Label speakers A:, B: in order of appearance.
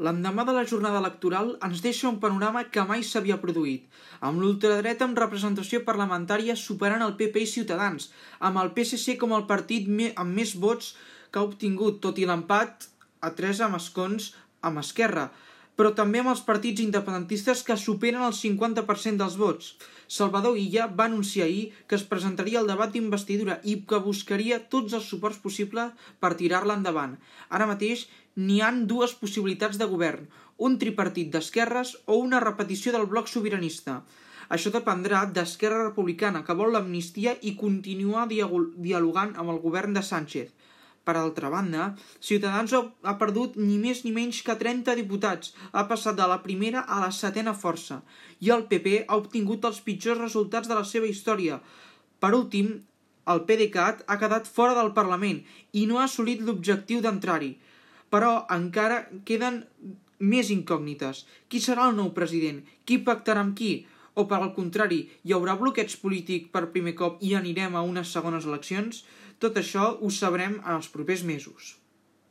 A: L'endemà de la jornada electoral ens deixa un panorama que mai s'havia produït, amb l'ultradreta amb representació parlamentària superant el PP i Ciutadans, amb el PSC com el partit amb més vots que ha obtingut, tot i l'empat a tres amb escons amb Esquerra, però també amb els partits independentistes que superen el 50% dels vots. Salvador Illa va anunciar ahir que es presentaria al debat d'investidura i que buscaria tots els suports possibles per tirar-la endavant. Ara mateix n'hi han dues possibilitats de govern, un tripartit d'esquerres o una repetició del bloc sobiranista. Això dependrà d'Esquerra Republicana, que vol l'amnistia i continuar dialogant amb el govern de Sánchez. Per altra banda, Ciutadans ha perdut ni més ni menys que 30 diputats, ha passat de la primera a la setena força, i el PP ha obtingut els pitjors resultats de la seva història. Per últim, el PDeCAT ha quedat fora del Parlament i no ha assolit l'objectiu d'entrar-hi. Però encara queden més incògnites. Qui serà el nou president? Qui pactarà amb qui? O per al contrari, hi haurà bloqueig polític per primer cop i anirem a unes segones eleccions? Tot això ho sabrem en els propers mesos.